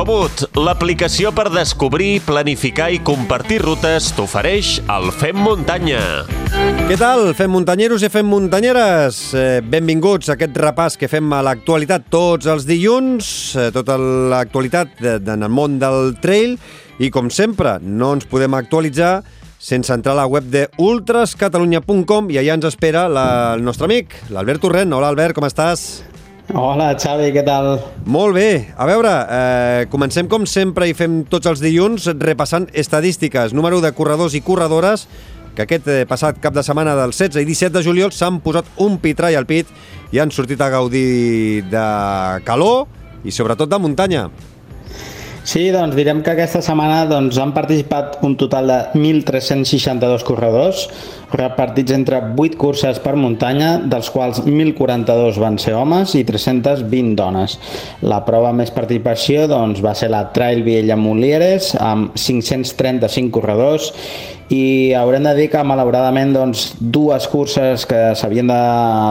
Comut, l'aplicació per descobrir, planificar i compartir rutes t'ofereix el Fem Muntanya. Què tal, fem muntanyeros i fem muntanyeres? Eh, benvinguts a aquest repàs que fem a l'actualitat tots els dilluns, eh, tota l'actualitat en el món del trail, i com sempre, no ens podem actualitzar sense entrar a la web de ultrascatalunya.com i allà ens espera la, el nostre amic, l'Albert Torrent. Hola, Albert, com estàs? Hola, Xavi, què tal? Molt bé. A veure, eh, comencem com sempre i fem tots els dilluns repassant estadístiques, número de corredors i corredores que aquest eh, passat cap de setmana del 16 i 17 de juliol s'han posat un pitrai al pit i han sortit a gaudir de calor i sobretot de muntanya. Sí, doncs direm que aquesta setmana doncs, han participat un total de 1.362 corredors, repartits entre 8 curses per muntanya, dels quals 1.042 van ser homes i 320 dones. La prova més participació doncs, va ser la Trail Viella Molieres, amb 535 corredors, i haurem de dir que malauradament doncs, dues curses que s'havien de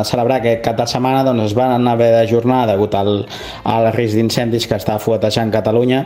celebrar aquest cap de setmana doncs, es van haver d'ajornar degut al, al risc d'incendis que està fuetejant Catalunya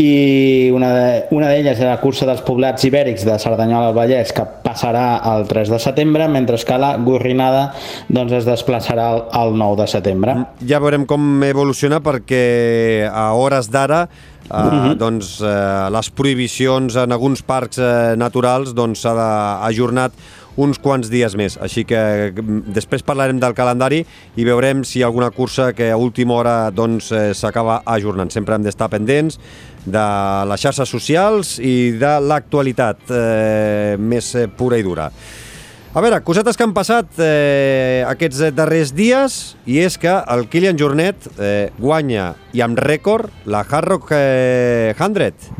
i una d'elles de, era la cursa dels poblats ibèrics de Cerdanyola al Vallès que passarà el 3 de setembre mentre que la Gorrinada doncs, es desplaçarà el, el 9 de setembre. Ja veurem com evoluciona perquè a hores d'ara Uh, uh -huh. doncs, uh, les prohibicions en alguns parcs uh, naturals doncs, s'ha doncs, ajornat uns quants dies més. Així que mm, després parlarem del calendari i veurem si alguna cursa que a última hora doncs, s'acaba doncs, ajornant. Sempre hem d'estar pendents de les xarxes socials i de l'actualitat eh, més pura i dura. A veure, cosetes que han passat eh, aquests darrers dies i és que el Kilian Jornet eh, guanya i amb rècord la Hard Rock eh, 100.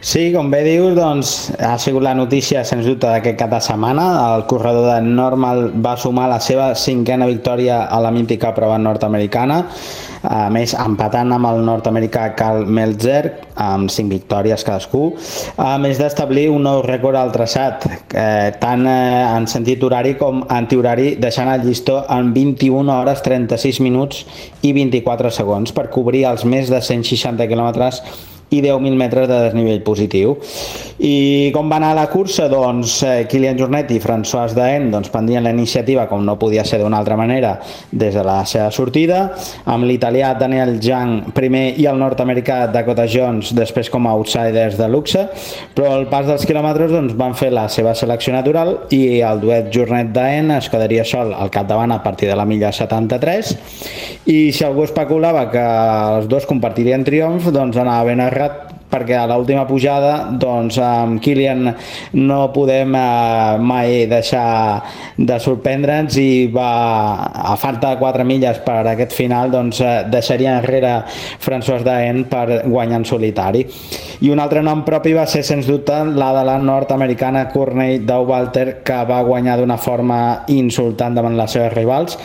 Sí, com bé dius, doncs, ha sigut la notícia, sens dubte, d'aquest cap de setmana. El corredor de Normal va sumar la seva cinquena victòria a la mítica prova nord-americana a més empatant amb el nord-americà Carl Melzer amb 5 victòries cadascú a més d'establir un nou rècord al traçat eh, tant eh, en sentit horari com antihorari deixant el llistó en 21 hores 36 minuts i 24 segons per cobrir els més de 160 quilòmetres i 10.000 metres de desnivell positiu. I com va anar la cursa? Doncs eh, Kilian Jornet i François Daen doncs, prendien la iniciativa, com no podia ser d'una altra manera, des de la seva sortida, amb l'italià Daniel Zhang primer i el nord-americà Dakota Jones després com a outsiders de luxe, però al pas dels quilòmetres doncs, van fer la seva selecció natural i el duet Jornet-Daen es quedaria sol al capdavant a partir de la milla 73 i si algú especulava que els dos compartirien triomf, doncs anava ben errat perquè a l'última pujada doncs amb Kilian no podem eh, mai deixar de sorprendre'ns i va a falta de 4 milles per aquest final doncs eh, deixaria enrere François Daen per guanyar en solitari i un altre nom propi va ser sens dubte la de la nord-americana Courtney Dauwalter que va guanyar d'una forma insultant davant les seves rivals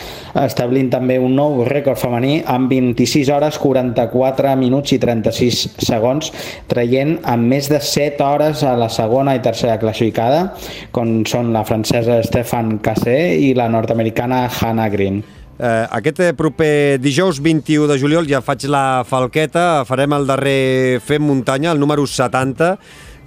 establint també un nou rècord femení amb 26 hores 44 minuts i 36 segons traient amb més de 7 hores a la segona i tercera classificada, com són la francesa Stefan Cassé i la nord-americana Hannah Green. Eh, aquest proper dijous 21 de juliol ja faig la falqueta, farem el darrer Fem Muntanya, el número 70,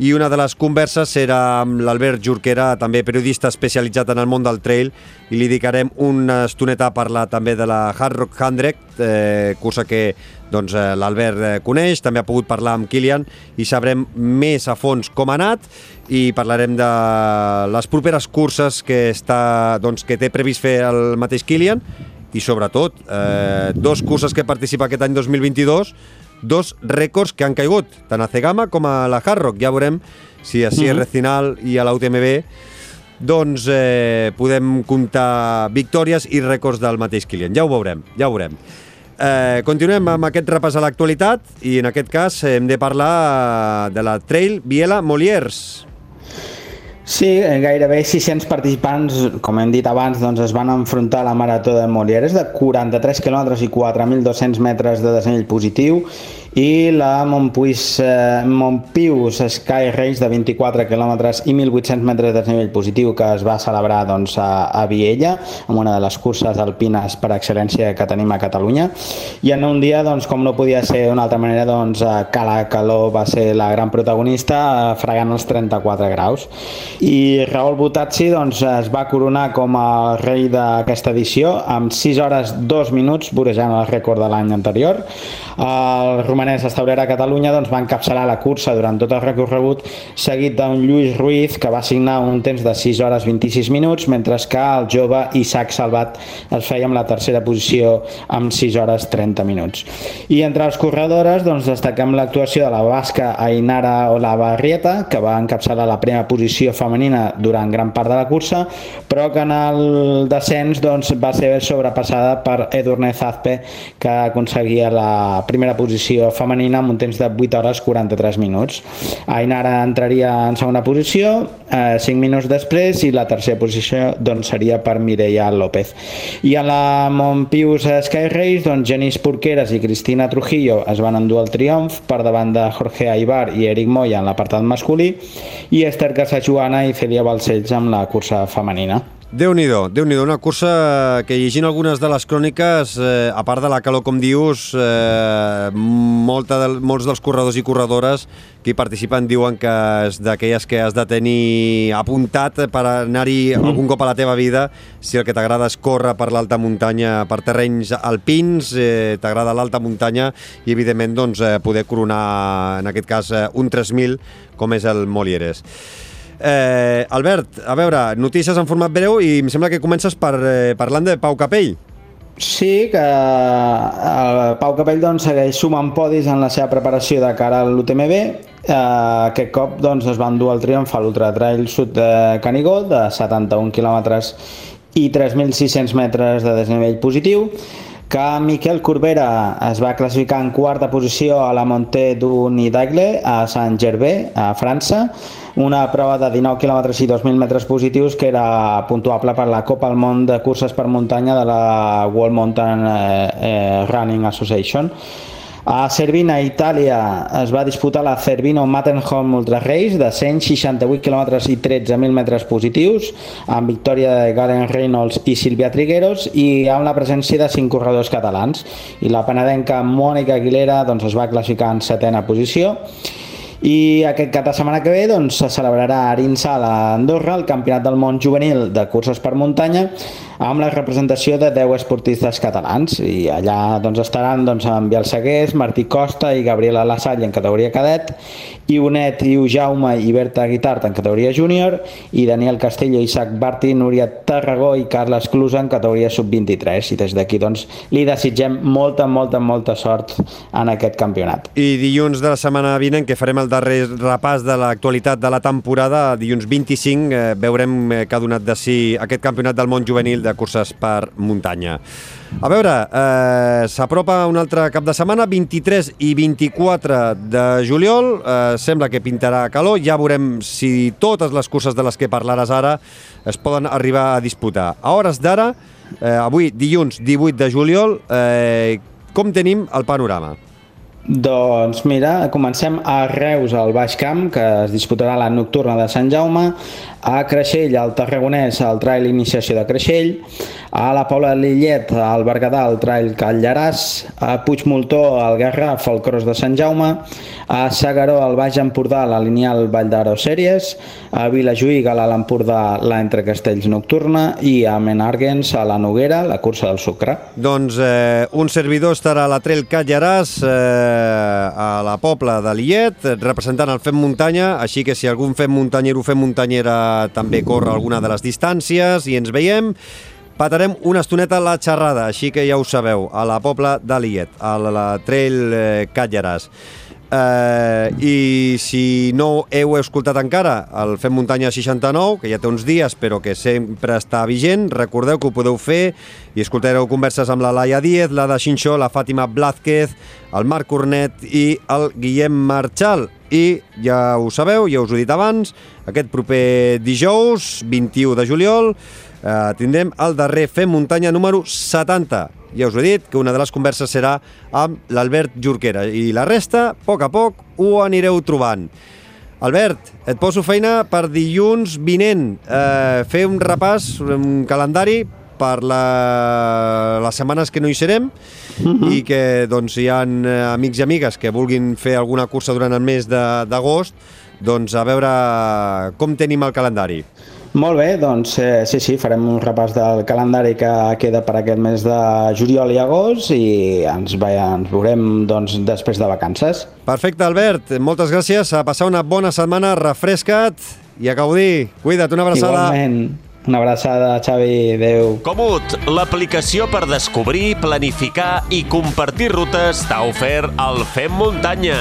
i una de les converses serà amb l'Albert Jurquera, també periodista especialitzat en el món del trail, i li dedicarem una estoneta a parlar també de la Hard Rock 100, eh, cursa que doncs, eh, l'Albert eh, coneix, també ha pogut parlar amb Kilian i sabrem més a fons com ha anat i parlarem de les properes curses que, està, doncs, que té previst fer el mateix Kilian i sobretot eh, dos curses que participa aquest any 2022 dos rècords que han caigut, tant a Cegama com a la Hard Rock. Ja veurem si a Sierra mm -hmm. Cinal i a la UTMB doncs eh, podem comptar victòries i rècords del mateix client. Ja ho veurem, ja ho veurem. Eh, continuem amb aquest repàs a l'actualitat i en aquest cas hem de parlar de la Trail Biela Moliers. Sí, gairebé 600 participants, com hem dit abans, doncs es van enfrontar a la marató de Molieres de 43 km i 4.200 metres de desnivell positiu i la Montpuig, eh, Montpius Sky Race de 24 km i 1.800 metres de desnivell positiu que es va celebrar doncs, a, a Viella, amb una de les curses alpines per excel·lència que tenim a Catalunya. I en un dia, doncs, com no podia ser d'una altra manera, doncs, Cala Caló va ser la gran protagonista, eh, fregant els 34 graus. I Raúl Butazzi doncs, es va coronar com a rei d'aquesta edició amb 6 hores 2 minuts, vorejant el rècord de l'any anterior. El romanès establert a Catalunya doncs, va encapçalar la cursa durant tot el recorregut, seguit d'un Lluís Ruiz, que va signar un temps de 6 hores 26 minuts, mentre que el jove Isaac Salvat es feia amb la tercera posició amb 6 hores 30 minuts. I entre les corredores doncs, destaquem l'actuació de la basca Ainara Olavarrieta, que va encapçalar la primera posició femenina durant gran part de la cursa, però que en el descens doncs, va ser sobrepassada per Edurne Zazpe, que aconseguia la primera posició femenina amb un temps de 8 hores 43 minuts. Ainara entraria en segona posició, eh, 5 minuts després, i la tercera posició doncs, seria per Mireia López. I a la Montpius Sky Race, doncs, Genís Porqueres i Cristina Trujillo es van endur el triomf per davant de Jorge Aibar i Eric Moya en l'apartat masculí i Esther Casajuana i Celia Balcells amb la cursa femenina déu nhi déu nhi una cursa que llegint algunes de les cròniques, eh, a part de la calor, com dius, eh, molta de, molts dels corredors i corredores que hi participen diuen que és d'aquelles que has de tenir apuntat per anar-hi mm. algun cop a la teva vida si el que t'agrada és córrer per l'alta muntanya, per terrenys alpins, eh, t'agrada l'alta muntanya i, evidentment, doncs, eh, poder coronar, en aquest cas, eh, un 3.000 com és el Molieres. Eh, Albert, a veure, notícies en format breu i em sembla que comences per, eh, parlant de Pau Capell. Sí, que el eh, Pau Capell doncs, segueix sumant podis en la seva preparació de cara a l'UTMB. Eh, aquest cop doncs, es van dur el triomf a l'Ultra Trail Sud de Canigó de 71 quilòmetres i 3.600 metres de desnivell positiu que Miquel Corbera es va classificar en quarta posició a la Montée du Nidagle a Saint-Gervais, a França, una prova de 19 km i 2.000 metres positius que era puntuable per la Copa al Món de curses per muntanya de la World Mountain eh, eh, Running Association. A Cervina, Itàlia, es va disputar la Cervino Matterhorn Ultra Race de 168 km i 13.000 metres positius, amb victòria de Garen Reynolds i Silvia Trigueros i amb la presència de cinc corredors catalans. I la penadenca Mònica Aguilera doncs, es va classificar en setena posició i aquest cap de setmana que ve doncs, se celebrarà a Arinsal a Andorra el Campionat del Món Juvenil de curses per muntanya amb la representació de 10 esportistes catalans i allà doncs, estaran doncs, en Biel Segués, Martí Costa i Gabriela Lassalle en categoria cadet i Bonet, Iu Jaume i Berta Guitart en categoria júnior i Daniel Castello, Isaac Barti, Núria Tarragó i Carles Clusa en categoria sub-23 i des d'aquí doncs, li desitgem molta, molta, molta sort en aquest campionat. I dilluns de la setmana vinent que farem el darrer repàs de l'actualitat de la temporada, dilluns 25 eh, veurem eh, que ha donat de si aquest campionat del món juvenil de curses per muntanya. A veure, eh, s'apropa un altre cap de setmana, 23 i 24 de juliol, eh, sembla que pintarà calor, ja veurem si totes les curses de les que parlaràs ara es poden arribar a disputar. A hores d'ara, eh, avui, dilluns 18 de juliol, eh, com tenim el panorama? Doncs mira, comencem a Reus, al Baix Camp, que es disputarà la nocturna de Sant Jaume, a Creixell, al Tarragonès, el trail Iniciació de Creixell, a la de Lillet, al Berguedà, el trail Callaràs, a Puigmoltó, al Garraf, el Cros de Sant Jaume, a Sagaró, al Baix Empordà, la lineal Vall d'Aro Sèries, a Vilajuïga, a l'Empordà, la Entre Castells Nocturna. I a Menarguens, a la Noguera, la cursa del sucre. Doncs eh, un servidor estarà a la Trail Callaràs, eh, a la Pobla de Lillet, representant el Fem Muntanya, així que si algun Fem Muntanyero o Fem Muntanyera també corre alguna de les distàncies i ens veiem. Patarem una estoneta a la xerrada, així que ja ho sabeu, a la Pobla de Liet, a la Trail eh, Catllaras. Uh, I si no heu escoltat encara el Fem Muntanya 69, que ja té uns dies però que sempre està vigent, recordeu que ho podeu fer i escoltareu converses amb la Laia Díez, la de Xinxó, la Fàtima Blázquez, el Marc Cornet i el Guillem Marchal. I ja ho sabeu, ja us ho he dit abans, aquest proper dijous, 21 de juliol, eh, tindrem el darrer Fem Muntanya número 70 ja us ho he dit, que una de les converses serà amb l'Albert Jorquera i la resta, a poc a poc, ho anireu trobant. Albert, et poso feina per dilluns vinent. Eh, fer un repàs, un calendari per la, les setmanes que no hi serem uh -huh. i que doncs, hi ha eh, amics i amigues que vulguin fer alguna cursa durant el mes d'agost, doncs a veure com tenim el calendari. Molt bé, doncs eh, sí, sí, farem un repàs del calendari que queda per aquest mes de juliol i agost i ens, veia, ens veurem doncs, després de vacances. Perfecte, Albert. Moltes gràcies. A passar una bona setmana, refresca't i a gaudir. Cuida't, una abraçada. Igualment. Una abraçada, Xavi. Adéu. Comut, l'aplicació per descobrir, planificar i compartir rutes t'ha ofert el Fem Muntanya.